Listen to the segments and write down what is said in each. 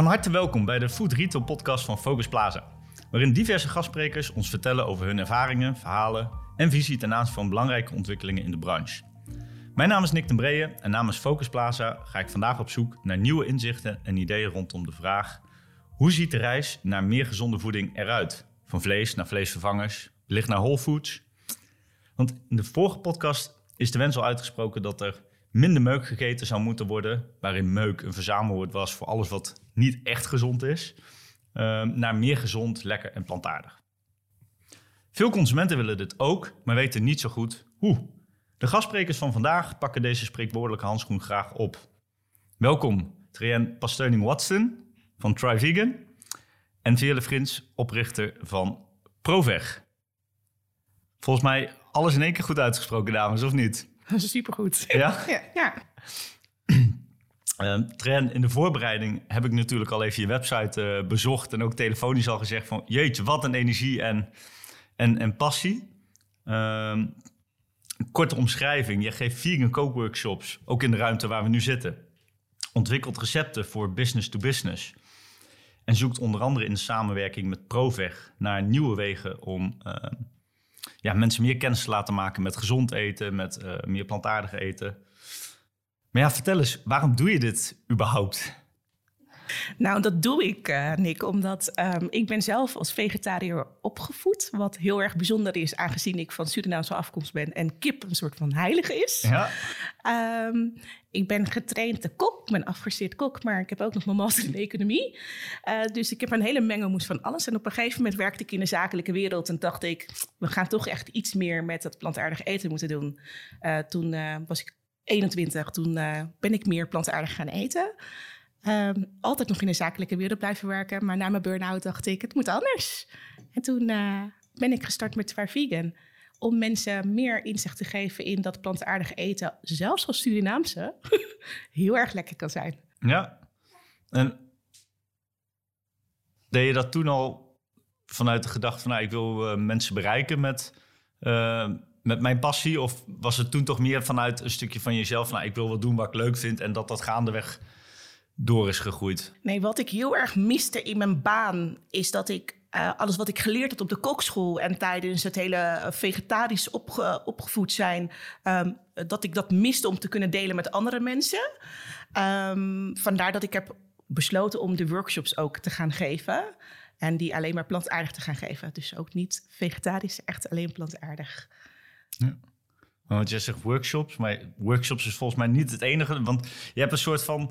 Van harte welkom bij de Food Retail podcast van Focus Plaza. Waarin diverse gastsprekers ons vertellen over hun ervaringen, verhalen en visie ten aanzien van belangrijke ontwikkelingen in de branche. Mijn naam is Nick ten Breeën en namens Focus Plaza ga ik vandaag op zoek naar nieuwe inzichten en ideeën rondom de vraag: hoe ziet de reis naar meer gezonde voeding eruit? Van vlees naar vleesvervangers, licht naar whole foods. Want in de vorige podcast is de wens al uitgesproken dat er minder meuk gegeten zou moeten worden, waarin meuk een verzamelwoord was voor alles wat niet echt gezond is, ehm, naar meer gezond, lekker en plantaardig. Veel consumenten willen dit ook, maar weten niet zo goed hoe. De gastsprekers van vandaag pakken deze spreekwoordelijke handschoen graag op. Welkom, Trien Pasteuning Watson van Try Vegan en Veerle Frins, oprichter van Proveg. Volgens mij alles in één keer goed uitgesproken, dames, of niet? Supergoed. Ja? ja. ja. Uh, Tren, in de voorbereiding heb ik natuurlijk al even je website uh, bezocht en ook telefonisch al gezegd van jeetje, wat een energie en, en, en passie. Uh, korte omschrijving, je geeft vegan kookworkshops, ook in de ruimte waar we nu zitten. Ontwikkelt recepten voor business to business. En zoekt onder andere in de samenwerking met Proveg naar nieuwe wegen om ehm, ja, mensen meer kennis te laten maken met gezond eten, met uh, meer plantaardig eten. Maar ja, vertel eens, waarom doe je dit überhaupt? Nou, dat doe ik, uh, Nick, omdat um, ik ben zelf als vegetariër opgevoed. Wat heel erg bijzonder is, aangezien ik van Surinaamse afkomst ben en kip een soort van heilige is. Ja. Um, ik ben getraind de kok, ik ben afgestudeerd kok, maar ik heb ook nog mijn master in economie. Uh, dus ik heb een hele mengelmoes van alles. En op een gegeven moment werkte ik in de zakelijke wereld en dacht ik, we gaan toch echt iets meer met het plantaardig eten moeten doen. Uh, toen was ik 21, toen ben ik meer plantaardig gaan eten. Um, altijd nog in de zakelijke wereld blijven werken. Maar na mijn burn-out dacht ik, het moet anders. En toen uh, ben ik gestart met Twaar Vegan. Om mensen meer inzicht te geven in dat plantaardig eten, zelfs als Surinaamse, heel erg lekker kan zijn. Ja. En deed je dat toen al vanuit de gedachte van, nou, ik wil uh, mensen bereiken met, uh, met mijn passie? Of was het toen toch meer vanuit een stukje van jezelf, nou, ik wil wat doen wat ik leuk vind en dat dat gaandeweg door is gegroeid? Nee, wat ik heel erg miste in mijn baan is dat ik uh, alles wat ik geleerd had op de kokschool en tijdens het hele vegetarisch opge opgevoed zijn, um, dat ik dat miste om te kunnen delen met andere mensen. Um, vandaar dat ik heb besloten om de workshops ook te gaan geven. En die alleen maar plantaardig te gaan geven. Dus ook niet vegetarisch, echt alleen plantaardig. Ja. Want je zegt workshops, maar workshops is volgens mij niet het enige. Want je hebt een soort van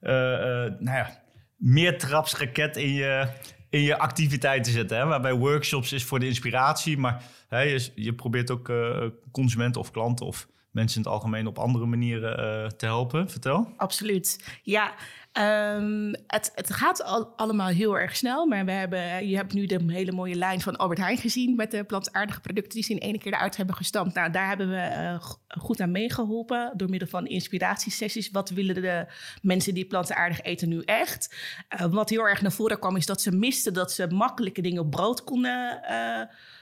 nou ja, meer trapsraket in je, in je activiteiten zetten. Hè? Waarbij workshops is voor de inspiratie, maar hè, je, probeert ook uh, consumenten of klanten of mensen in het algemeen op andere manieren te helpen. Vertel. Absoluut. Ja, Um, het, het, gaat al, allemaal heel erg snel, maar we hebben, je hebt nu de hele mooie lijn van Albert Heijn gezien met de plantaardige producten die ze in één keer eruit hebben gestampt. Nou, daar hebben we uh, goed aan meegeholpen door middel van inspiratiesessies. Wat willen de mensen die plantaardig eten nu echt? Uh, wat heel erg naar voren kwam is dat ze misten dat ze makkelijke dingen op brood konden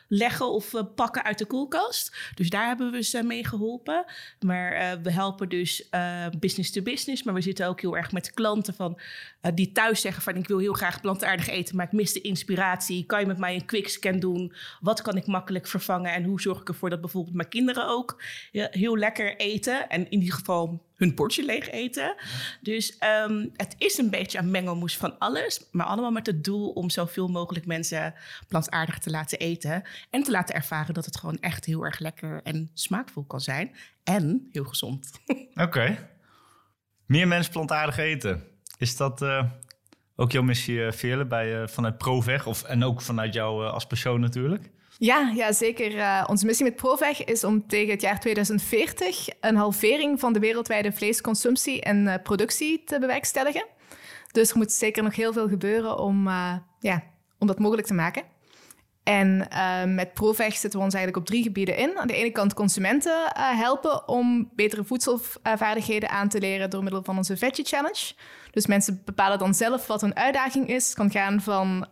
leggen of uh, pakken uit de koelkast. Dus daar hebben we ze mee geholpen. Maar uh, we helpen dus uh, business to business. Maar we zitten ook heel erg met klanten van, die thuis zeggen van... ik wil heel graag plantaardig eten, maar ik mis de inspiratie. Kan je met mij een quickscan doen? Wat kan ik makkelijk vervangen? En hoe zorg ik ervoor dat bijvoorbeeld mijn kinderen ook heel lekker eten? En in ieder geval hun bordje leeg eten. Dus um, het is een beetje een mengelmoes van alles. Maar allemaal met het doel om zoveel mogelijk mensen plantaardig te laten eten. En te laten ervaren dat het gewoon echt heel erg lekker en smaakvol kan zijn. En heel gezond. Oké. Meer mensen plantaardig eten. Is dat uh, ook jouw missie, uh, Veerle, bij, uh, vanuit Proveg? Of, en ook vanuit jou als persoon natuurlijk? Ja, ja zeker. Onze missie met Proveg is om tegen het jaar 2040 een halvering van de wereldwijde vleesconsumptie en productie te bewerkstelligen. Dus er moet zeker nog heel veel gebeuren om, ja, om dat mogelijk te maken. En met Proveg zetten we ons eigenlijk op drie gebieden in. Aan de ene kant consumenten helpen om betere voedselvaardigheden aan te leren door middel van onze Veggie Challenge. Dus mensen bepalen dan zelf wat een uitdaging is. Het kan gaan van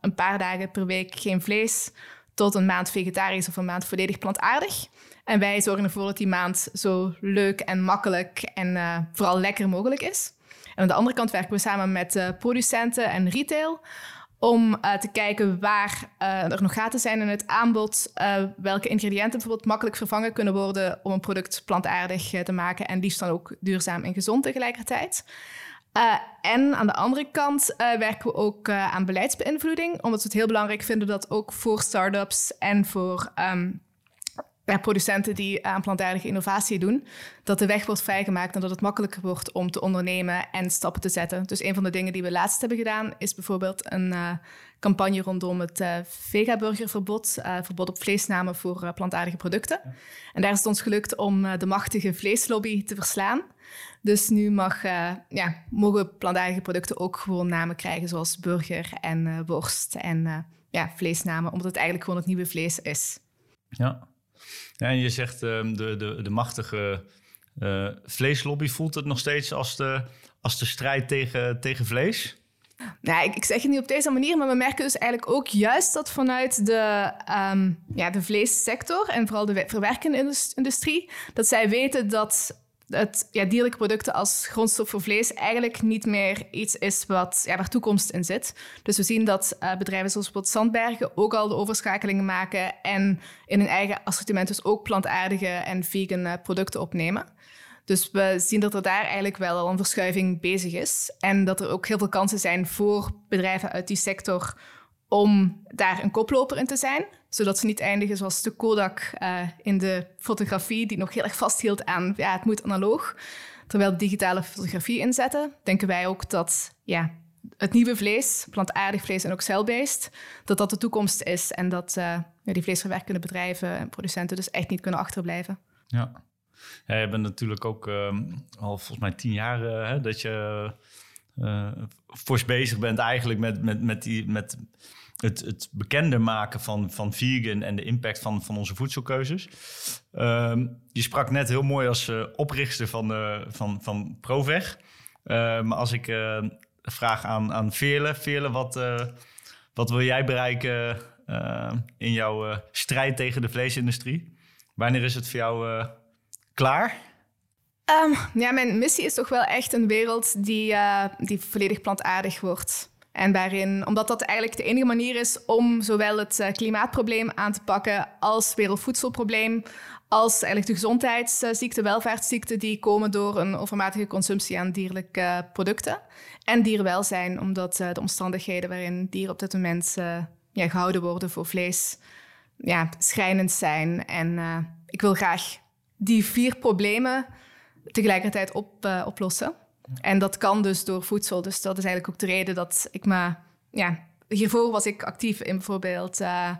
een paar dagen per week geen vlees tot een maand vegetarisch of een maand volledig plantaardig. En wij zorgen ervoor dat die maand zo leuk en makkelijk en vooral lekker mogelijk is. En aan de andere kant werken we samen met producenten en retail om uh, te kijken waar uh, er nog gaten zijn in het aanbod, welke ingrediënten bijvoorbeeld makkelijk vervangen kunnen worden om een product plantaardig te maken en liefst dan ook duurzaam en gezond tegelijkertijd. en aan de andere kant werken we ook aan beleidsbeïnvloeding, omdat we het heel belangrijk vinden dat ook voor start-ups en voor um, ja, producenten die aan plantaardige innovatie doen, dat de weg wordt vrijgemaakt en dat het makkelijker wordt om te ondernemen en stappen te zetten. Dus een van de dingen die we laatst hebben gedaan, is bijvoorbeeld een uh, campagne rondom het uh, vegaburgerverbod, uh, verbod op vleesnamen voor plantaardige producten. En daar is het ons gelukt om de machtige vleeslobby te verslaan. Dus nu mag, ja, mogen plantaardige producten ook gewoon namen krijgen, zoals burger en worst en ja, vleesnamen, omdat het eigenlijk gewoon het nieuwe vlees is. Ja, en je zegt uh, de, de, de machtige uh, vleeslobby voelt het nog steeds als de, als de strijd tegen, tegen vlees? Nou, ik, zeg het niet op deze manier, maar we merken dus eigenlijk ook juist dat vanuit de, um, ja, de vleessector en vooral de verwerkende industrie, dat zij weten dat het, dierlijke producten als grondstof voor vlees eigenlijk niet meer iets is wat, ja, toekomst in zit. Dus we zien dat uh, bedrijven zoals bijvoorbeeld Zandbergen ook al de overschakelingen maken en in hun eigen assortiment dus ook plantaardige en vegan uh, producten opnemen. Dus we zien dat er daar eigenlijk wel al een verschuiving bezig is. En dat er ook heel veel kansen zijn voor bedrijven uit die sector om daar een koploper in te zijn. Zodat ze niet eindigen zoals de Kodak uh, in de fotografie, die nog heel erg vasthield aan ja, het moet analoog. Terwijl digitale fotografie inzetten, denken wij ook dat ja, het nieuwe vlees, plantaardig vlees en ook celbeest, dat dat de toekomst is. En dat ja, die vleesverwerkende bedrijven en producenten dus echt niet kunnen achterblijven. Ja, ja je bent natuurlijk ook uh, al volgens mij tien jaar hè, dat je uh, fors bezig bent eigenlijk met, met, met, die, met het, het bekender maken van, van vegan en de impact van, van onze voedselkeuzes. Uh, je sprak net heel mooi als uh, oprichter van, uh, van, van Proveg. maar als ik vraag aan, aan Veerle, Veerle wat, wat wil jij bereiken in jouw strijd tegen de vleesindustrie? Wanneer is het voor jou klaar? Um, ja, mijn missie is toch wel echt een wereld die, uh, die volledig plantaardig wordt. En waarin, omdat dat eigenlijk de enige manier is om zowel het uh, klimaatprobleem aan te pakken als wereldvoedselprobleem, als eigenlijk de gezondheidsziekten, welvaartsziekten die komen door een overmatige consumptie aan dierlijke producten. En dierenwelzijn, omdat de omstandigheden waarin dieren op dit moment gehouden worden voor vlees ja, schrijnend zijn. En ik wil graag die vier problemen tegelijkertijd op, uh, oplossen. En dat kan dus door voedsel. Dus dat is eigenlijk ook de reden dat ik me... Ja, hiervoor was ik actief in bijvoorbeeld... Uh,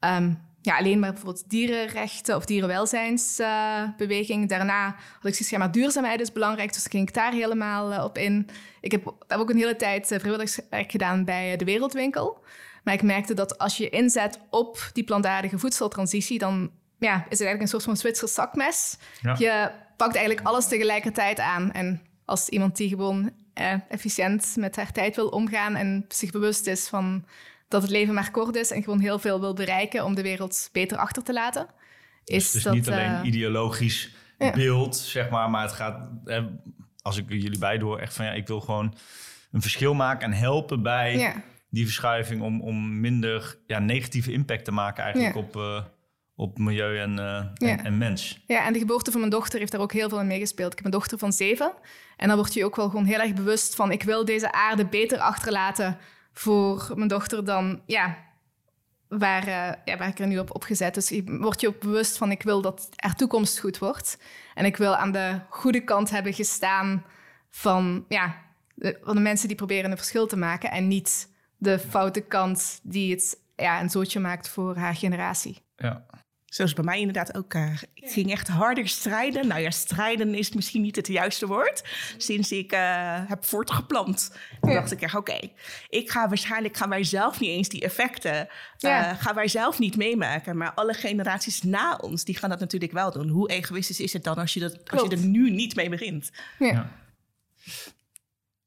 um, ja, alleen maar bijvoorbeeld dierenrechten of dierenwelzijnsbeweging. Uh, Daarna had ik zoiets maar duurzaamheid is belangrijk, dus ging ik daar helemaal uh, op in. Ik heb, heb, ook een hele tijd uh, vrijwilligerswerk gedaan bij de Wereldwinkel. Maar ik merkte dat als je inzet op die plantaardige voedseltransitie, dan ja, is het eigenlijk een soort van Zwitsers zakmes. Ja. Je pakt eigenlijk alles tegelijkertijd aan. En als iemand die gewoon eh, efficiënt met haar tijd wil omgaan en zich bewust is van dat het leven maar kort is en gewoon heel veel wil bereiken om de wereld beter achter te laten. Dus is het is dat, niet alleen uh, ideologisch beeld, zeg maar, maar het gaat, eh, als ik jullie bij door, echt van ja, ik wil gewoon een verschil maken en helpen bij ja. die verschuiving om, om minder ja, negatieve impact te maken eigenlijk op, uh, op milieu en, uh, en, en, mens. Ja, en de geboorte van mijn dochter heeft daar ook heel veel in meegespeeld. Ik heb een dochter van zeven. En dan word je ook wel gewoon heel erg bewust van... ik wil deze aarde beter achterlaten voor mijn dochter dan... Ja, waar, uh, ja, waar ik er nu op opgezet. Dus je wordt je ook bewust van... ik wil dat er toekomst goed wordt. En ik wil aan de goede kant hebben gestaan van... Ja, de, van de mensen die proberen een verschil te maken... en niet de foute kant die het ja, een zootje maakt voor haar generatie. Ja. Zoals bij mij inderdaad ook. Uh, ik ging echt harder strijden. Nou ja, strijden is misschien niet het juiste woord. Sinds ik uh, heb voortgeplant. Toen dacht ik echt, oké, ik ga waarschijnlijk gaan wij zelf niet eens die effecten. Uh, ja. gaan wij zelf niet meemaken. Maar alle generaties na ons, die gaan dat natuurlijk wel doen. Hoe egoïstisch is het dan als je, dat, als je er nu niet mee begint? Ja. ja.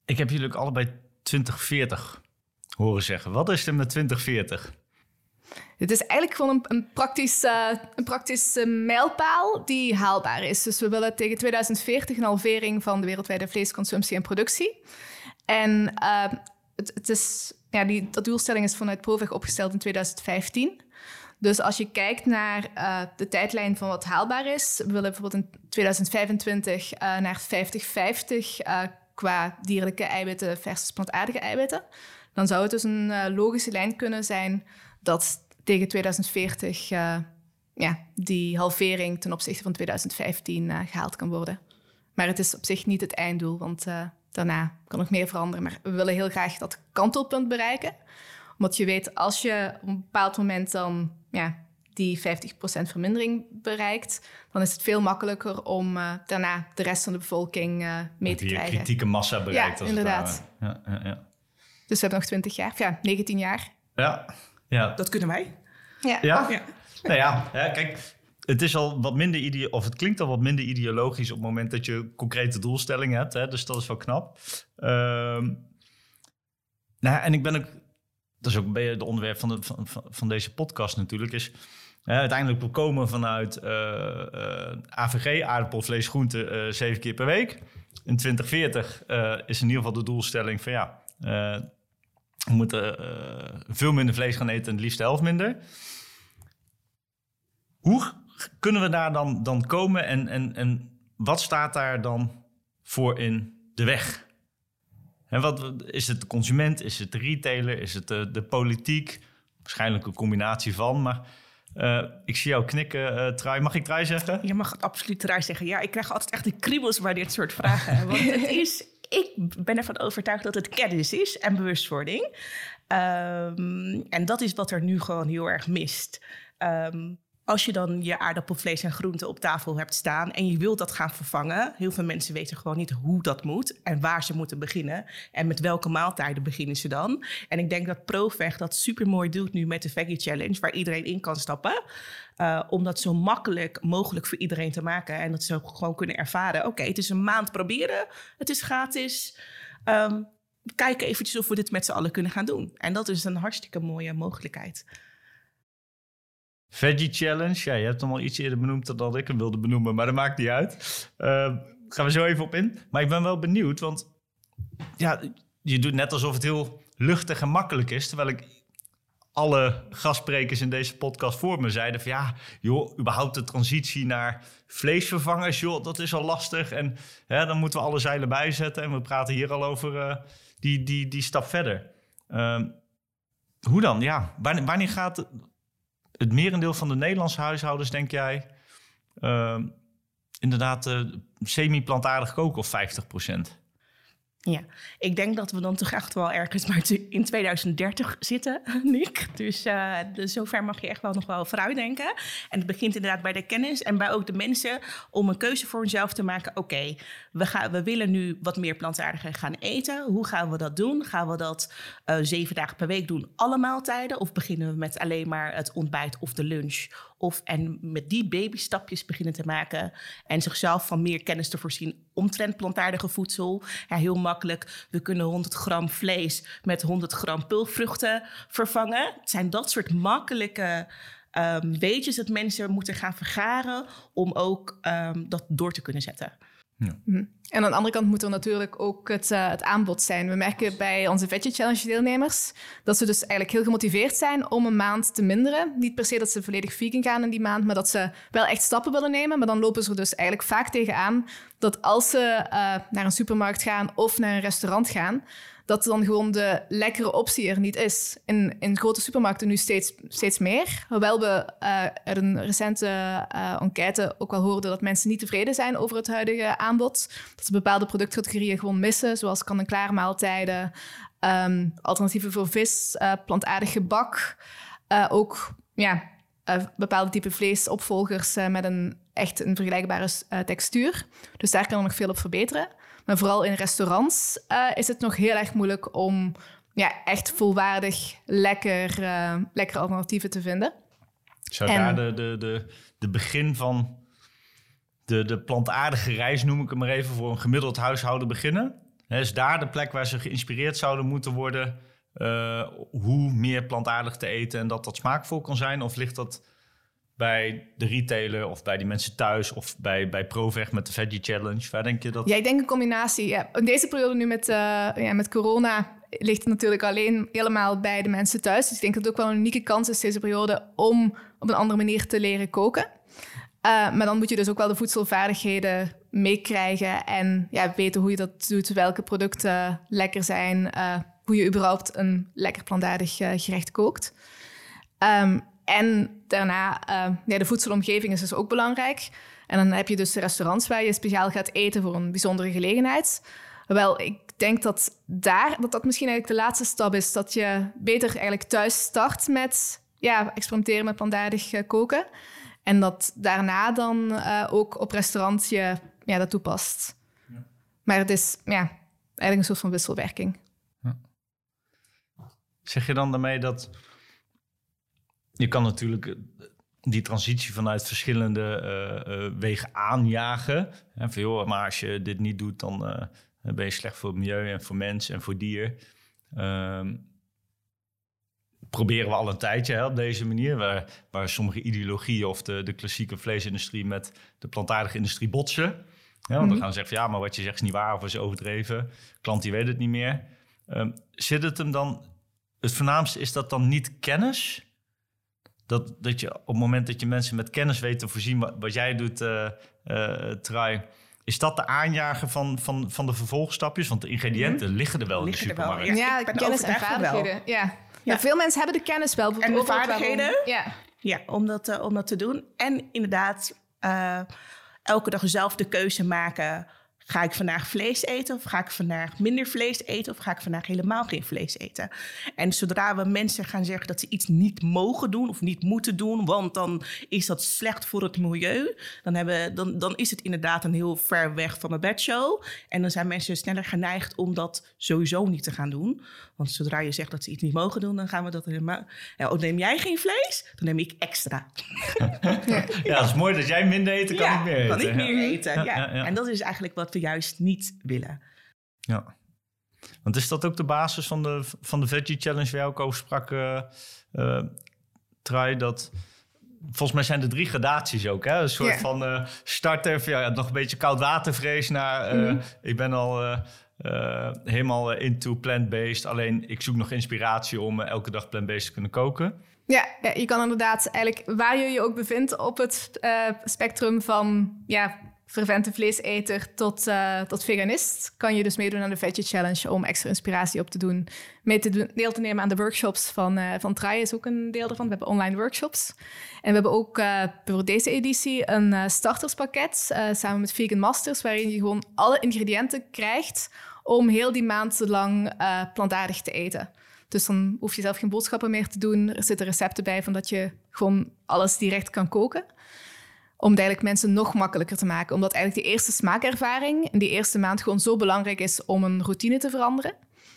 Ik heb jullie ook allebei 2040 horen zeggen. Wat is er met 2040? Het is eigenlijk gewoon een, een, praktische, een praktische mijlpaal die haalbaar is. Dus we willen tegen 2040 een halvering van de wereldwijde vleesconsumptie en productie. En uh, het, het, is, ja, die, dat doelstelling is vanuit ProVeg opgesteld in 2015. Dus als je kijkt naar de tijdlijn van wat haalbaar is, we willen bijvoorbeeld in 2025 uh, naar 50-50 qua dierlijke eiwitten versus plantaardige eiwitten. Dan zou het dus een logische lijn kunnen zijn dat tegen 2040 uh, ja, die halvering ten opzichte van 2015 uh, gehaald kan worden. Maar het is op zich niet het einddoel, want uh, daarna kan nog meer veranderen. Maar we willen heel graag dat kantelpunt bereiken. Omdat je weet, als je op een bepaald moment dan ja, die 50% vermindering bereikt, dan is het veel makkelijker om daarna de rest van de bevolking mee te die krijgen. kritieke massa bereikt. Ja, inderdaad. Ja, ja, ja. Dus we hebben nog 20 jaar, ja, 19 jaar. Ja, ja. Dat kunnen wij. Ja. Ja? Ja. Nou ja, ja, kijk, het is al wat minder ideo of het klinkt al wat minder ideologisch op het moment dat je concrete doelstellingen hebt. Hè? Dus dat is wel knap. Ehm, nou, en ik ben ook, dat is ook een beetje het onderwerp van, de, van, van, van deze podcast natuurlijk, is hè, uiteindelijk we komen vanuit eh, eh, AVG, aardappel, vlees, groente, eh, zeven keer per week. In 2040 eh, is in ieder geval de doelstelling van ja, eh, we moeten eh, veel minder vlees gaan eten en het liefst de helft minder. Hoe kunnen we daar dan, dan komen en, en, en wat staat daar dan voor in de weg? En wat, is het de consument, is het de retailer, is het de, de politiek? Waarschijnlijk een combinatie van, maar uh, ik zie jou knikken, uh, Trui. Mag ik Trui zeggen? Je mag het absoluut Trui zeggen. Ja, ik krijg altijd echt de kriebels bij dit soort vragen. Want het is, ik ben ervan overtuigd dat het kennis is en bewustwording. Um, en dat is wat er nu gewoon heel erg mist. Um, als je dan je aardappelvlees en groenten op tafel hebt staan en je wilt dat gaan vervangen, heel veel mensen weten gewoon niet hoe dat moet en waar ze moeten beginnen en met welke maaltijden beginnen ze dan. En ik denk dat ProVeg dat super mooi doet nu met de Veggie Challenge, waar iedereen in kan stappen, uh, om dat zo makkelijk mogelijk voor iedereen te maken en dat ze gewoon kunnen ervaren: oké, het is een maand proberen, het is gratis. Um, kijken eventjes of we dit met z'n allen kunnen gaan doen. En dat is een hartstikke mooie mogelijkheid. Veggie Challenge. Ja, je hebt hem al iets eerder benoemd dan ik hem wilde benoemen, maar dat maakt niet uit. Uh, gaan we zo even op in. Maar ik ben wel benieuwd, want ja, je doet net alsof het heel luchtig en makkelijk is. Terwijl ik alle gastsprekers in deze podcast voor me zeiden van ja, joh, überhaupt de transitie naar vleesvervangers, joh, dat is al lastig. En hè, dan moeten we alle zeilen bijzetten. En we praten hier al over uh, die, die, die stap verder. Uh, hoe dan? Ja, wanneer, wanneer gaat het merendeel van de Nederlandse huishoudens, denk jij, uh, inderdaad uh, semi-plantaardig koken of 50 procent? Ja, ik denk dat we dan toch echt wel ergens maar in 2030 zitten, Nick. Dus, uh, zover mag je echt wel nog wel vooruit denken. En het begint inderdaad bij de kennis en bij ook de mensen om een keuze voor hunzelf te maken. Oké, we, gaan, we willen nu wat meer plantaardiger gaan eten. Hoe gaan we dat doen? Gaan we dat uh, zeven dagen per week doen, alle maaltijden? Of beginnen we met alleen maar het ontbijt of de lunch? Of en met die babystapjes beginnen te maken en zichzelf van meer kennis te voorzien omtrent plantaardige voedsel. Ja, heel makkelijk. We kunnen 100 gram vlees met 100 gram pulvruchten vervangen. Het zijn dat soort makkelijke um, weetjes dat mensen moeten gaan vergaren om ook um, dat door te kunnen zetten. Ja. En aan de andere kant moet er natuurlijk ook het, uh, het aanbod zijn. We merken bij onze Veggie Challenge deelnemers dat ze dus eigenlijk heel gemotiveerd zijn om een maand te minderen. Niet per se dat ze volledig vegan gaan in die maand, maar dat ze wel echt stappen willen nemen. Maar dan lopen ze er dus eigenlijk vaak tegenaan dat als ze uh, naar een supermarkt gaan of naar een restaurant gaan, dat dan gewoon de lekkere optie er niet is. In, in grote supermarkten nu steeds, steeds meer. Hoewel we uh, uit een recente uh, enquête ook wel hoorden dat mensen niet tevreden zijn over het huidige aanbod. Dat ze bepaalde productcategorieën gewoon missen, zoals kan-en-klaar maaltijden, um, alternatieven voor vis, uh, plantaardig gebak. ook ja, bepaalde type vleesopvolgers met een echt een vergelijkbare textuur. Dus daar kan er nog veel op verbeteren. Maar vooral in restaurants is het nog heel erg moeilijk om ja, echt volwaardig lekker, lekkere alternatieven te vinden. Zou en... daar de, de, de, de begin van de, de plantaardige reis, noem ik hem maar even, voor een gemiddeld huishouden beginnen? Is daar de plek waar ze geïnspireerd zouden moeten worden eh, hoe meer plantaardig te eten en dat dat smaakvol kan zijn? Of ligt dat bij de retailer of bij die mensen thuis of bij, bij ProVeg met de Veggie Challenge? Waar denk je dat? Ja, ik denk een combinatie. Ja. In deze periode nu met, uh, ja, met corona ligt het natuurlijk alleen helemaal bij de mensen thuis. Dus ik denk dat het ook wel een unieke kans is deze periode om op een andere manier te leren koken. Uh, maar dan moet je dus ook wel de voedselvaardigheden meekrijgen en ja, weten hoe je dat doet, welke producten lekker zijn, uh, hoe je überhaupt een lekker plantaardig uh, gerecht kookt. Um, en daarna, ja, de voedselomgeving is dus ook belangrijk. En dan heb je dus restaurants waar je speciaal gaat eten voor een bijzondere gelegenheid. Wel, ik denk dat daar, dat dat misschien eigenlijk de laatste stap is. Dat je beter eigenlijk thuis start met ja, experimenteren met plantaardig koken. En dat daarna dan uh, ook op restaurant je ja, dat toepast. Ja. Maar het is ja, eigenlijk een soort van wisselwerking. Ja. Zeg je dan daarmee dat je kan natuurlijk eh, die transitie vanuit verschillende uh, uh, wegen aanjagen. En van, joh, maar als je dit niet doet, dan ben je slecht voor het milieu en voor mens en voor dier. Um, proberen we al een tijdje hè, op deze manier. Waar, waar sommige ideologieën of de, de klassieke vleesindustrie met de plantaardige industrie botsen. Ja, want dan mhm. gaan ze zeggen van ja, maar wat je zegt is niet waar of is overdreven. Klant die weet het niet meer. Um, zit het hem dan, het voornaamste is dat dan niet kennis? Dat, dat je op het moment dat je mensen met kennis weet te voorzien wat, wat jij doet, uh, uh, Trai, is dat de aanjager van, van, van de vervolgstapjes? Want de ingrediënten mhm. liggen er wel liggen in de supermarkt. Ja, ja kennis en vaardigheden. Ja. Ja. veel mensen hebben de kennis wel. En de vaardigheden. Ja. ja, om dat, uh, om dat te doen. En inderdaad, uh, elke dag zelf de keuze maken Ga ik vandaag vlees eten of ga ik vandaag minder vlees eten of ga ik vandaag helemaal geen vlees eten? En zodra we mensen gaan zeggen dat ze iets niet mogen doen of niet moeten doen, want dan is dat slecht voor het milieu, dan, hebben, dan, dan is het inderdaad een heel ver weg van mijn bedshow. En dan zijn mensen sneller geneigd om dat sowieso niet te gaan doen. Want zodra je zegt dat ze iets niet mogen doen, dan gaan we dat helemaal. Ja, oh, neem jij geen vlees? Dan neem ik extra. ja, het is mooi dat jij minder eten, kan ik meer eten. Kan ik meer eten. Ja. En dat is eigenlijk wat we juist niet willen. Ja. Want is dat ook de basis van de, van de Veggie Challenge waar je ook over sprak, uh, uh, Trai, dat... Volgens mij zijn er drie gradaties ook. Hè? Een soort van uh, starter, ja, nog een beetje koud watervrees naar... Mm -hmm. Ik ben al helemaal into plant-based. Alleen ik zoek nog inspiratie om elke dag plant-based te kunnen koken. Ja, ja, je kan inderdaad eigenlijk waar je je ook bevindt op het spectrum van ja, fervente vleeseter tot, uh, tot veganist, kan je dus meedoen aan de Veggie Challenge om extra inspiratie op te doen. Mee te doen, deel te nemen aan de workshops van, uh, van Trai is ook een deel ervan. We hebben online workshops. En we hebben ook uh, voor deze editie een starterspakket samen met Vegan Masters, waarin je gewoon alle ingrediënten krijgt om heel die maand lang plantaardig te eten. Dus dan hoef je zelf geen boodschappen meer te doen. Er zitten recepten bij van dat je gewoon alles direct kan koken om eigenlijk mensen nog makkelijker te maken. Omdat eigenlijk die eerste smaakervaring in die eerste maand gewoon zo belangrijk is om een routine te veranderen.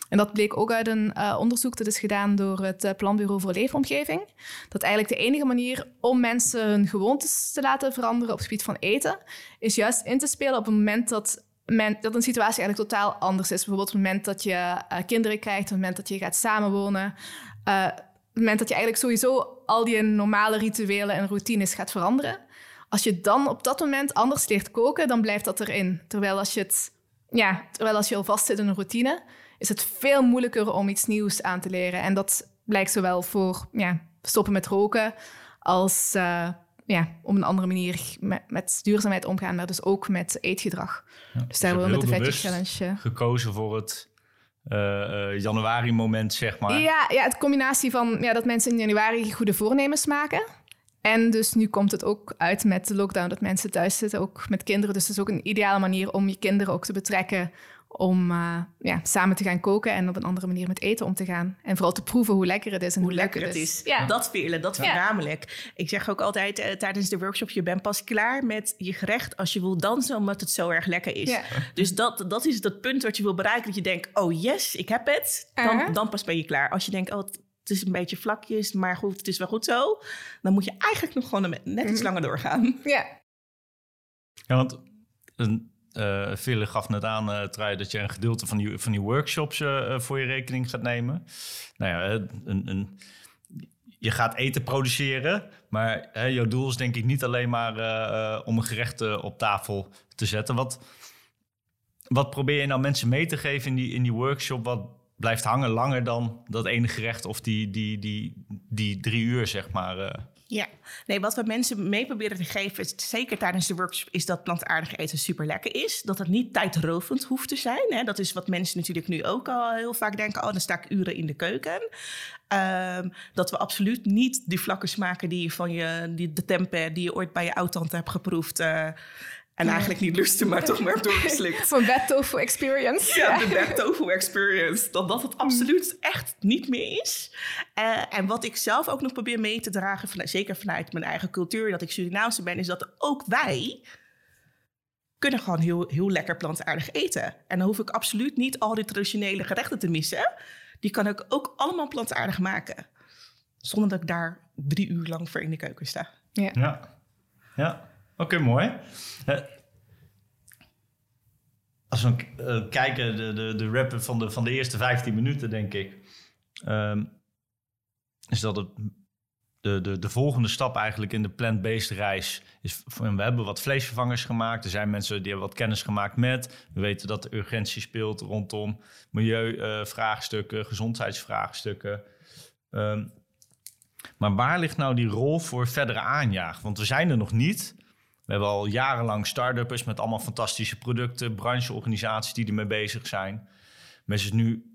En dat bleek ook uit een uh, onderzoek dat is gedaan door het uh, Planbureau voor Leefomgeving. Dat eigenlijk de enige manier om mensen hun gewoontes te laten veranderen op het gebied van eten, is juist in te spelen op het moment dat, men, dat een situatie eigenlijk totaal anders is. Bijvoorbeeld op het moment dat je uh, kinderen krijgt, op het moment dat je gaat samenwonen. op het moment dat je eigenlijk sowieso al die normale rituelen en routines gaat veranderen. Als je dan op dat moment anders leert koken, dan blijft dat erin. Terwijl als je, het, ja, terwijl als je al vastzit in een routine, is het veel moeilijker om iets nieuws aan te leren. En dat blijkt zowel voor ja, stoppen met roken als uh, ja, op een andere manier met, met, duurzaamheid omgaan, maar dus ook met eetgedrag. Ja, dus daar hebben we met de Veggie Challenge... gekozen voor het uh, uh, januari-moment, zeg maar. Ja, ja, het combinatie van ja, dat mensen in januari goede voornemens maken. En dus nu komt het ook uit met de lockdown dat mensen thuis zitten, ook met kinderen. Dus het is ook een ideale manier om je kinderen ook te betrekken om uh, ja, samen te gaan koken en op een andere manier met eten om te gaan. En vooral te proeven hoe lekker het is en hoe, hoe lekker het is. Ja. Dat willen, dat voornamelijk. Ja. Ik zeg ook altijd uh, tijdens de workshop, je bent pas klaar met je gerecht als je wil dansen, omdat het zo erg lekker is. Dus dat, dat is het punt wat je wil bereiken, dat je denkt, oh yes, ik heb het. Dan, uh -huh. dan pas ben je klaar. Als je denkt, oh, het is een beetje vlakjes, maar goed, het is wel goed zo. Dan moet je eigenlijk nog gewoon net iets mhm. langer doorgaan. Ja. Ja, want uh, Ville gaf net aan, uh, Trui, dat je een gedeelte van die, van die workshops uh, voor je rekening gaat nemen. Nou ja, een, een, je gaat eten produceren, maar hè, jouw doel is denk ik niet alleen maar om een gerecht op tafel te zetten. Wat, wat probeer je nou mensen mee te geven in die, in die workshop? Wat blijft hangen langer dan dat ene gerecht of die, die, die, die drie uur, zeg maar? Ja, nee, wat we mensen mee proberen te geven, zeker tijdens de workshop, is dat plantaardig eten super lekker is. Dat het niet tijdrovend hoeft te zijn. Hè. Dat is wat mensen natuurlijk nu ook al heel vaak denken: oh, dan sta ik uren in de keuken. Um, dat we absoluut niet die vlakken smaken die je van je, die, de tempeh die je ooit bij je oud-tante hebt geproefd. Uh, en eigenlijk niet lusten, maar toch maar doorgeslikt. Van bad tofu experience. Ja, de bad tofu experience. Dat dat het absoluut echt niet meer is. Uh, en wat ik zelf ook nog probeer mee te dragen, van, zeker vanuit mijn eigen cultuur, dat ik Surinaamse ben, is dat ook wij kunnen gewoon heel, heel lekker plantaardig eten. En dan hoef ik absoluut niet al die traditionele gerechten te missen. Die kan ik ook allemaal plantaardig maken. Zonder dat ik daar drie uur lang voor in de keuken sta. Ja. Ja. ja. Oké, mooi. Uh, als we uh, kijken, de, de, de rap van de, van de eerste 15 minuten, denk ik, um, is dat de, de, de volgende stap eigenlijk in de plant-based reis is. We hebben wat vleesvervangers gemaakt. Er zijn mensen die hebben wat kennis gemaakt met. We weten dat de urgentie speelt rondom milieuvraagstukken, gezondheidsvraagstukken. Um, maar waar ligt nou die rol voor verdere aanjaag? Want we zijn er nog niet. We hebben al jarenlang start-uppers met allemaal fantastische producten, brancheorganisaties die ermee bezig zijn. Maar is nu,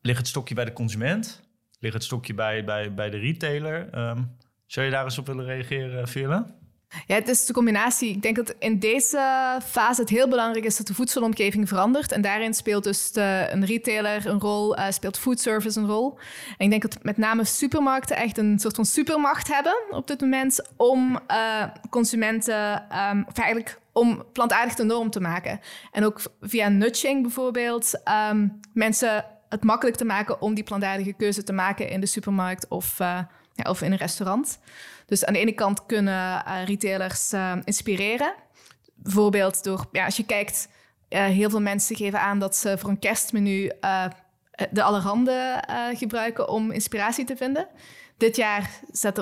ligt het stokje bij de consument? Ligt het stokje bij, bij, bij de retailer? Um, zou je daar eens op willen reageren, Villa? Ja, het is de combinatie. Ik denk dat in deze fase het heel belangrijk is dat de voedselomgeving verandert. En daarin speelt dus de, een retailer een rol, uh, speelt foodservice een rol. En ik denk dat met name supermarkten echt een soort van supermacht hebben op dit moment om uh, consumenten, um, of eigenlijk om plantaardig de norm te maken. En ook via nudging bijvoorbeeld, um, mensen het makkelijk te maken om die plantaardige keuze te maken in de supermarkt of, uh, ja, of in een restaurant. Dus aan de ene kant kunnen uh, retailers uh, inspireren. Bijvoorbeeld door, ja, als je kijkt, uh, heel veel mensen geven aan dat ze voor een kerstmenu de allerhande gebruiken om inspiratie te vinden. Dit jaar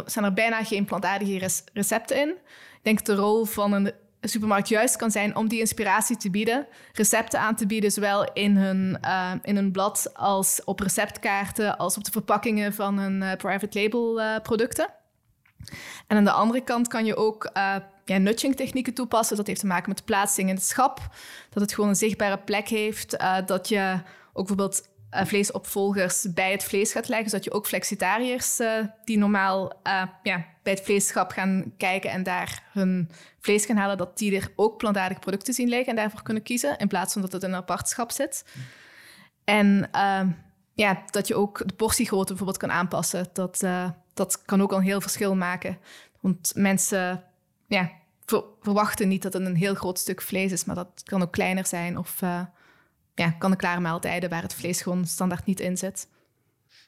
zijn er bijna geen plantaardige recepten in. Ik denk dat de rol van een supermarkt juist kan zijn om die inspiratie te bieden, recepten aan te bieden, zowel in hun, in hun blad als op receptkaarten, als op de verpakkingen van hun private label producten. En aan de andere kant kan je ook uh, ja, nudging technieken toepassen. Dat heeft te maken met de plaatsing in het schap. Dat het gewoon een zichtbare plek heeft. Uh, dat je ook bijvoorbeeld uh, vleesopvolgers bij het vlees gaat leggen. Zodat je ook flexitariërs die normaal ja, bij het vleesschap gaan kijken en daar hun vlees gaan halen, dat die er ook plantaardige producten zien liggen en daarvoor kunnen kiezen. In plaats van dat het in een apart schap zit. En ja, dat je ook de portiegrootte bijvoorbeeld kan aanpassen. Dat dat kan ook al een heel verschil maken. Want mensen ja, verwachten niet dat het een heel groot stuk vlees is, maar dat kan ook kleiner zijn. Of uh, ja, kan een klare maaltijden waar het vlees gewoon standaard niet in zit.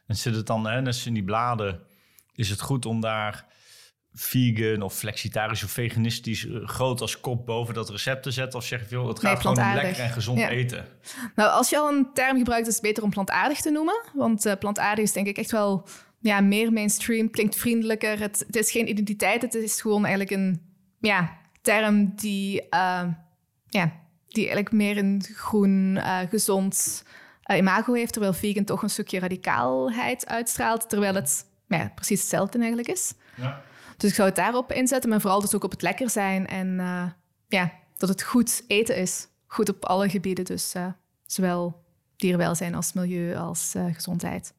En zit het dan, hè, in die bladen, is het goed om daar vegan of flexitarisch of veganistisch eh, groot als kop boven dat recept te zetten? Of zeg je het gaat gewoon om lekker en gezond eten? Nou, als je al een term gebruikt, is het beter om plantaardig te noemen. Want uh, plantaardig is denk ik echt wel ja, meer mainstream, klinkt vriendelijker. Het, het, is geen identiteit, het is gewoon eigenlijk een ja, term die, uh, ja, die eigenlijk meer een groen, uh, gezond uh, imago heeft, terwijl vegan toch een stukje radicaalheid uitstraalt, terwijl het ja, precies hetzelfde eigenlijk is. Ja. Dus ik zou het daarop inzetten, maar vooral dus ook op het lekker zijn en ja, dat het goed eten is. Goed op alle gebieden, dus zowel dierenwelzijn als milieu als gezondheid.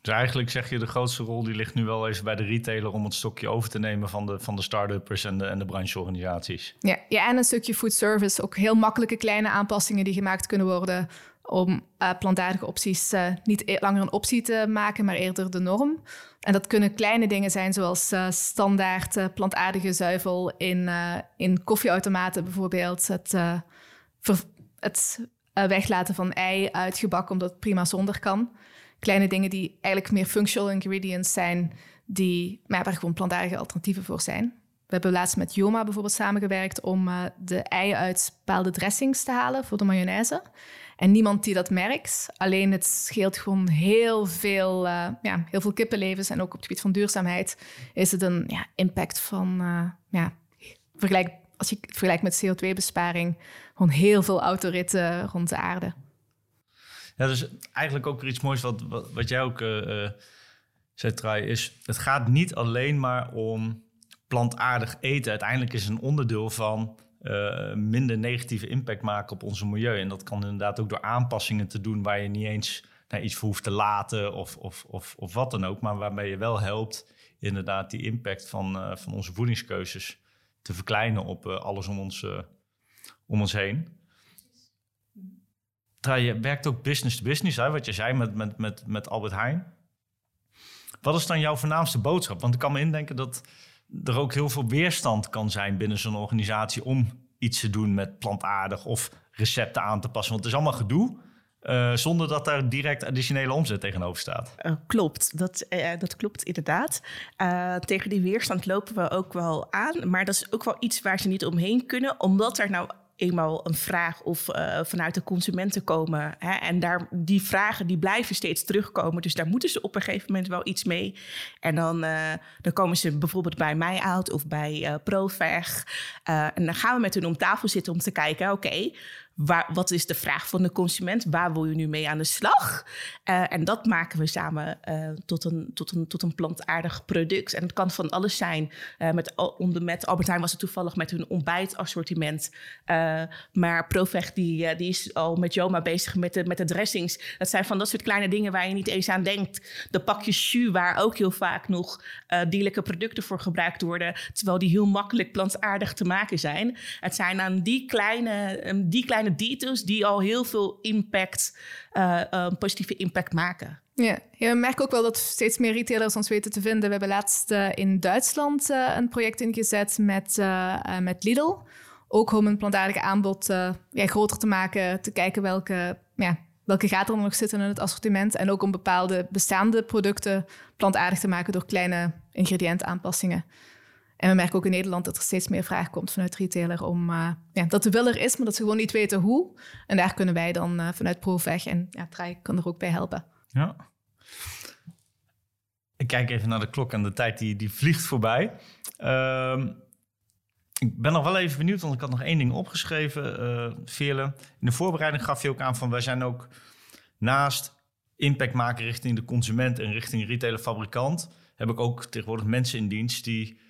Dus eigenlijk zeg je de grootste rol die ligt nu wel even bij de retailer om het stokje over te nemen van de, van de start-uppers en de, en de brancheorganisaties. Ja, ja, en een stukje food service. Ook heel makkelijke kleine aanpassingen die gemaakt kunnen worden om uh, plantaardige opties uh, niet e-, langer een optie te maken, maar eerder de norm. En dat kunnen kleine dingen zijn, zoals uh, standaard plantaardige zuivel in, in koffieautomaten bijvoorbeeld. Het, het weglaten van ei uit gebak, omdat het prima zonder kan kleine dingen die eigenlijk meer functional ingredients zijn, die, maar waar gewoon plantaardige alternatieven voor zijn. We hebben laatst met Joma bijvoorbeeld samengewerkt om uh, de eieren uit bepaalde dressings te halen voor de mayonaise. En niemand die dat merkt. Alleen het scheelt gewoon heel veel, uh, ja, heel veel kippenlevens. En ook op het gebied van duurzaamheid is het een ja, impact van, uh, ja, vergelijk, als je het vergelijkt met CO2-besparing, gewoon heel veel autoritten rond de aarde. Ja, dus eigenlijk ook iets moois wat, wat, jij ook uh, zei, Trai, is het gaat niet alleen maar om plantaardig eten. Uiteindelijk is een onderdeel van uh, minder negatieve impact maken op onze milieu. En dat kan inderdaad ook door aanpassingen te doen waar je niet eens naar iets voor hoeft te laten of, of, of, of wat dan ook. Maar waarbij je wel helpt inderdaad die impact van, van onze voedingskeuzes te verkleinen op alles om ons, om ons heen. Je werkt ook business to business, hè, wat je zei met, met, met, met Albert Heijn. Wat is dan jouw voornaamste boodschap? Want ik kan me indenken dat er ook heel veel weerstand kan zijn binnen zo'n organisatie om iets te doen met plantaardig of recepten aan te passen. Want het is allemaal gedoe. Uh, zonder dat daar direct additionele omzet tegenover staat. Uh, klopt, dat, uh, dat klopt inderdaad. tegen die weerstand lopen we ook wel aan. Maar dat is ook wel iets waar ze niet omheen kunnen, omdat er nou eenmaal een vraag of uh, vanuit de consumenten komen. Hè? En daar, die vragen die blijven steeds terugkomen. Dus daar moeten ze op een gegeven moment wel iets mee. En dan, uh, dan komen ze bijvoorbeeld bij mij uit of bij uh, Proveg. en dan gaan we met hun om tafel zitten om te kijken, oké, Waar, wat is de vraag van de consument? Waar wil je nu mee aan de slag? Uh, en dat maken we samen uh, tot, een, tot, een, tot een plantaardig product. En het kan van alles zijn. Uh, met, onder, met Albert Heijn was het toevallig met hun ontbijtassortiment. maar Provech die, die is al met Joma bezig met de, met de dressings. Dat zijn van dat soort kleine dingen waar je niet eens aan denkt. De pakjes jus waar ook heel vaak nog dierlijke producten voor gebruikt worden. Terwijl die heel makkelijk plantaardig te maken zijn. Het zijn aan die kleine, die kleine details die al heel veel impact, uh, positieve impact maken. Ja. ja, we merken ook wel dat steeds meer retailers ons weten te vinden. We hebben laatst uh, in Duitsland een project ingezet met, met Lidl. Ook om een plantaardig aanbod ja, groter te maken, te kijken welke, ja, welke gaten er nog zitten in het assortiment. En ook om bepaalde bestaande producten plantaardig te maken door kleine ingrediëntaanpassingen. En we merken ook in Nederland dat er steeds meer vraag komt vanuit retailer om uh, ja, dat de wil er is, maar dat ze gewoon niet weten hoe. En daar kunnen wij dan uh, vanuit ProVeg en ja, Trai kan er ook bij helpen. Ja. Ik kijk even naar de klok en de tijd die, die vliegt voorbij. Uh, ik ben nog wel even benieuwd, want ik had nog één ding opgeschreven, uh. In de voorbereiding gaf je ook aan van wij zijn ook naast impact maken richting de consument en richting retailer fabrikant, heb ik ook tegenwoordig mensen in dienst die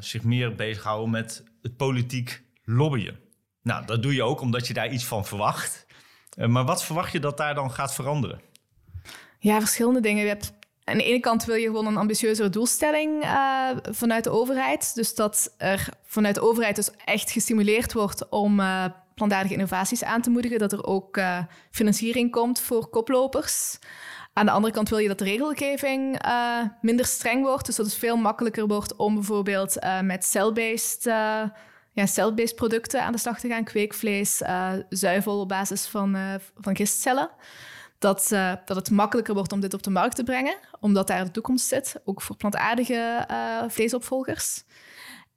zich meer bezighouden met het politiek lobbyen. Nou, dat doe je ook omdat je daar iets van verwacht. Uh, maar wat verwacht je dat daar dan gaat veranderen? Ja, verschillende dingen. Je hebt aan de ene kant wil je gewoon een ambitieuzere doelstelling uh, vanuit de overheid. Dus dat er vanuit de overheid dus echt gestimuleerd wordt om uh, plantaardige innovaties aan te moedigen. Dat er ook financiering komt voor koplopers. Aan de andere kant wil je dat de regelgeving uh, minder streng wordt. Dus dat het veel makkelijker wordt om bijvoorbeeld uh, met cell-based uh, ja, cell producten aan de slag te gaan. Kweekvlees, zuivel op basis van, van gistcellen. Dat, dat het makkelijker wordt om dit op de markt te brengen, omdat daar de toekomst zit, ook voor plantaardige vleesopvolgers.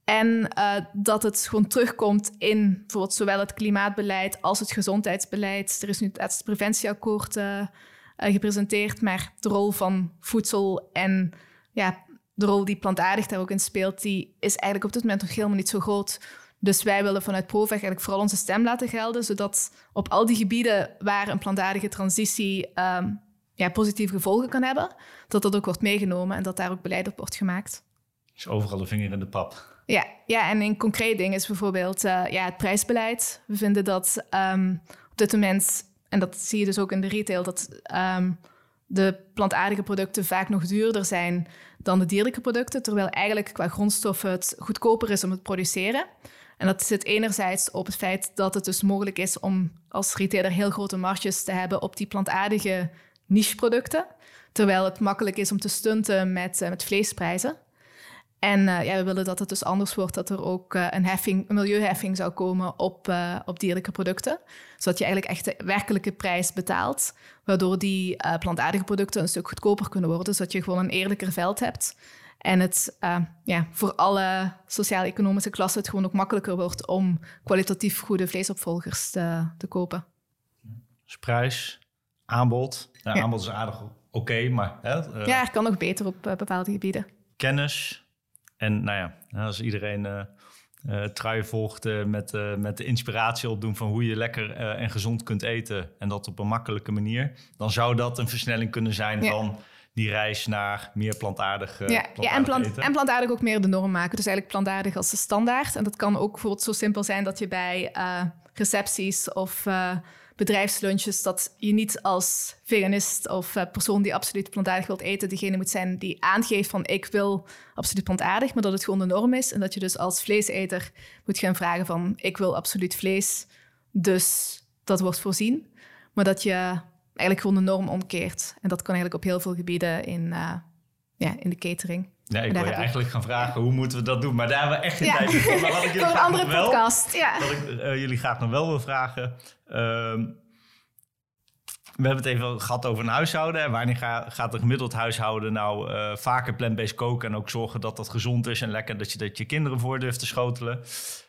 En dat het gewoon terugkomt in bijvoorbeeld zowel het klimaatbeleid als het gezondheidsbeleid. Er is nu het preventieakkoord gepresenteerd, maar de rol van voedsel en ja, de rol die plantaardig daar ook in speelt, die is eigenlijk op dit moment nog helemaal niet zo groot. Dus wij willen vanuit Proveg eigenlijk vooral onze stem laten gelden, zodat op al die gebieden waar een plantaardige transitie um, ja, positieve gevolgen kan hebben, dat dat ook wordt meegenomen en dat daar ook beleid op wordt gemaakt. Is overal de vinger in de pap. Ja, ja en een concreet ding is bijvoorbeeld uh, ja, het prijsbeleid. We vinden dat um, op dit moment en dat zie je dus ook in de retail, dat um, de plantaardige producten vaak nog duurder zijn dan de dierlijke producten, terwijl eigenlijk qua grondstoffen het goedkoper is om het te produceren. En dat zit enerzijds op het feit dat het dus mogelijk is om als retailer heel grote marges te hebben op die plantaardige nicheproducten, terwijl het makkelijk is om te stunten met, uh, met vleesprijzen. En uh, ja, we willen dat het dus anders wordt, dat er ook uh, een, heffing, een milieuheffing zou komen op, uh, op dierlijke producten. Zodat je eigenlijk echt de werkelijke prijs betaalt, waardoor die plantaardige producten een stuk goedkoper kunnen worden, zodat je gewoon een eerlijker veld hebt. En het ja, voor alle sociaal-economische klassen het gewoon ook makkelijker wordt om kwalitatief goede vleesopvolgers te, te kopen. Dus prijs, aanbod. Ja, Aanbod is aardig oké, maar... Hè, ja, er kan nog beter op bepaalde gebieden. Kennis. En nou ja, als iedereen uh, trui volgt met, met de inspiratie opdoen van hoe je lekker en gezond kunt eten. En dat op een makkelijke manier. Dan zou dat een versnelling kunnen zijn van die reis naar meer plantaardig, ja, ja, en, plant, en plantaardig ook meer de norm maken. Dus eigenlijk plantaardig als de standaard. En dat kan ook bijvoorbeeld zo simpel zijn dat je bij recepties of bedrijfslunches... dat je niet als veganist of persoon die absoluut plantaardig wilt eten... degene moet zijn die aangeeft van ik wil absoluut plantaardig... maar dat het gewoon de norm is. En dat je dus als vleeseter moet gaan vragen van ik wil absoluut vlees. Dus dat wordt voorzien. Maar dat je eigenlijk gewoon de norm omkeert. En dat kan eigenlijk op heel veel gebieden in, uh, ja, in de catering. Ja, ik wil je eigenlijk gaan vragen hoe moeten we dat doen, maar daar hebben we echt geen ja. tijd voor. Maar wat ik jullie voor een andere wel, podcast, ja. Wat ik uh, jullie graag nog wel wil vragen. Uh, we hebben het even gehad over een huishouden. En wanneer ga, gaat een gemiddeld huishouden nou uh, vaker plant-based koken... en ook zorgen dat dat gezond is en lekker... dat je dat je kinderen voor durft te schotelen.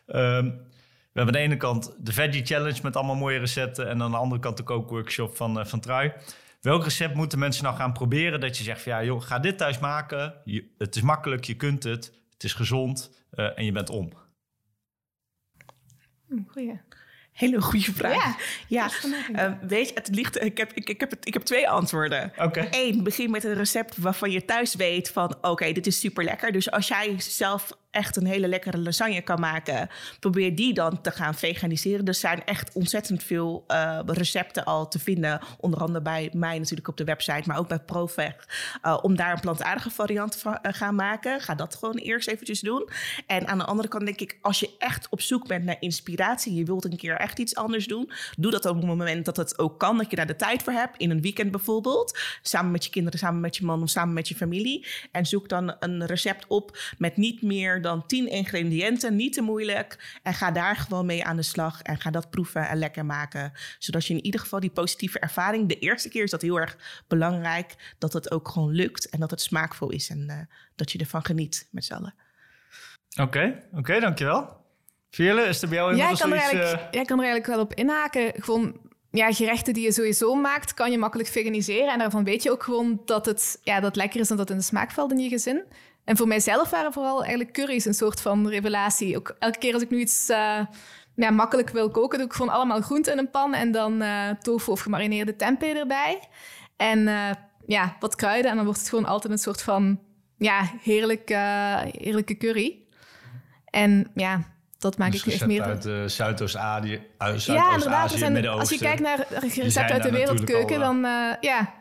Ehm, we hebben aan de ene kant de Veggie Challenge met allemaal mooie recepten. En aan de andere kant de kookworkshop van, uh, van Trui. Welk recept moeten mensen nou gaan proberen? Dat je zegt van ja, joh, ga dit thuis maken. Je, het is makkelijk, je kunt het. Het is gezond uh, en je bent om. Goeie. Hele goede vraag. Ja, ja. Uh, weet je, het ligt, ik, heb, ik, ik, heb het, ik heb twee antwoorden. Oké. Eén, begin met een recept waarvan je thuis weet van... oké, dit is super lekker. Dus als jij zelf echt een hele lekkere lasagne kan maken, probeer die dan te gaan veganiseren. Er zijn echt ontzettend veel uh, recepten al te vinden. Onder andere bij mij natuurlijk op de website, maar ook bij ProVeg. Uh, om daar een plantaardige variant van uh, gaan maken. Ga dat gewoon eerst eventjes doen. En aan de andere kant denk ik, als je echt op zoek bent naar inspiratie, je wilt een keer echt iets anders doen, doe dat op het moment dat het ook kan, dat je daar de tijd voor hebt. In een weekend bijvoorbeeld. Samen met je kinderen, samen met je man of samen met je familie. En zoek dan een recept op met niet meer dan 10 ingrediënten, niet te moeilijk. En ga daar gewoon mee aan de slag en ga dat proeven en lekker maken. Zodat je in ieder geval die positieve ervaring, de eerste keer is dat heel erg belangrijk, dat het ook gewoon lukt en dat het smaakvol is en uh, dat je ervan geniet met z'n allen. Oké, okay, oké, okay, dankjewel. Veerle, is er bij jou jij kan, er eigenlijk, uh... jij kan er eigenlijk wel op inhaken. Gewoon ja, gerechten die je sowieso maakt, kan je makkelijk veganiseren. En daarvan weet je ook gewoon dat het, ja, dat lekker is en dat het in de smaak valt in je gezin. En voor mijzelf waren vooral eigenlijk curry's een soort van revelatie. Ook elke keer als ik nu iets uh, ja, makkelijk wil koken, doe ik gewoon allemaal groenten in een pan en dan uh, tofu of gemarineerde tempeh erbij. En uh, ja, wat kruiden en dan wordt het gewoon altijd een soort van ja, heerlijk, heerlijke curry. En ja, dat maak dus ik echt meer... uit uh, Zuidoost-Azië, Zuidoost Ja, inderdaad. als je kijkt naar recepten uit de wereldkeuken, dan ja...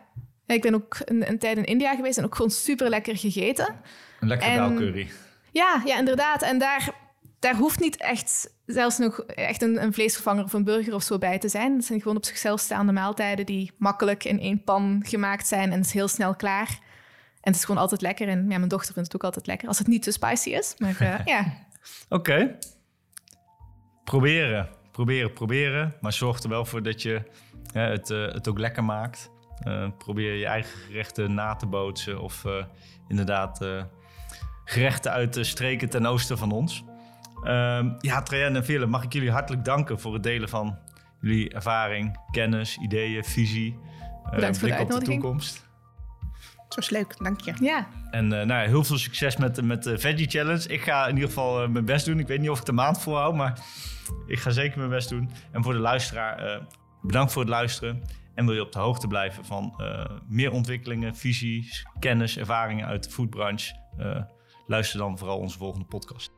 Ik ben ook een, een, tijd in India geweest en ook gewoon super lekker gegeten. Een lekker curry. Ja, ja, inderdaad. En daar, daar hoeft niet echt zelfs nog echt een, een, vleesvervanger of een burger of zo bij te zijn. Het zijn gewoon op zichzelf staande maaltijden die makkelijk in één pan gemaakt zijn en het is heel snel klaar. En het is gewoon altijd lekker. En ja, mijn dochter vindt het ook altijd lekker als het niet te spicy is. Maar uh, ja. Oké. Proberen, proberen, proberen. Maar zorg er wel voor dat je het, uh, het ook lekker maakt. Uh, probeer je eigen gerechten na te bootsen of inderdaad gerechten uit de streken ten oosten van ons. Ehm, ja, Trajan en Ville, mag ik jullie hartelijk danken voor het delen van jullie ervaring, kennis, ideeën, visie. Bedankt voor de op de toekomst. Het was leuk, dank je. Ja. En nou ja, heel veel succes met, met de Veggie Challenge. Ik ga in ieder geval mijn best doen. Ik weet niet of ik de maand volhoud, maar ik ga zeker mijn best doen. En voor de luisteraar, bedankt voor het luisteren. En wil je op de hoogte blijven van uh, meer ontwikkelingen, visies, kennis, ervaringen uit de foodbranche? Luister dan vooral onze volgende podcast.